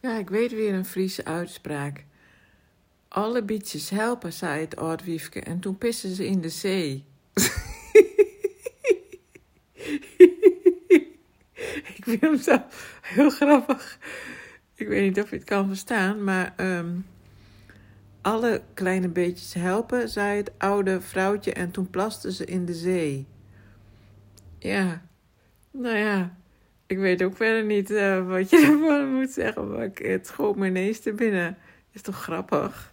Ja, ik weet weer een Friese uitspraak. Alle bietjes helpen, zei het oudwiefke, en toen pissen ze in de zee. ik vind hem zo heel grappig. Ik weet niet of je het kan verstaan, maar ehm, alle kleine beetjes helpen, zei het oude vrouwtje, en toen plasten ze in de zee. Ja, nou ja, ik weet ook verder niet eh, wat je ervan moet zeggen, maar ik, het schoot me ineens te binnen. Is toch grappig?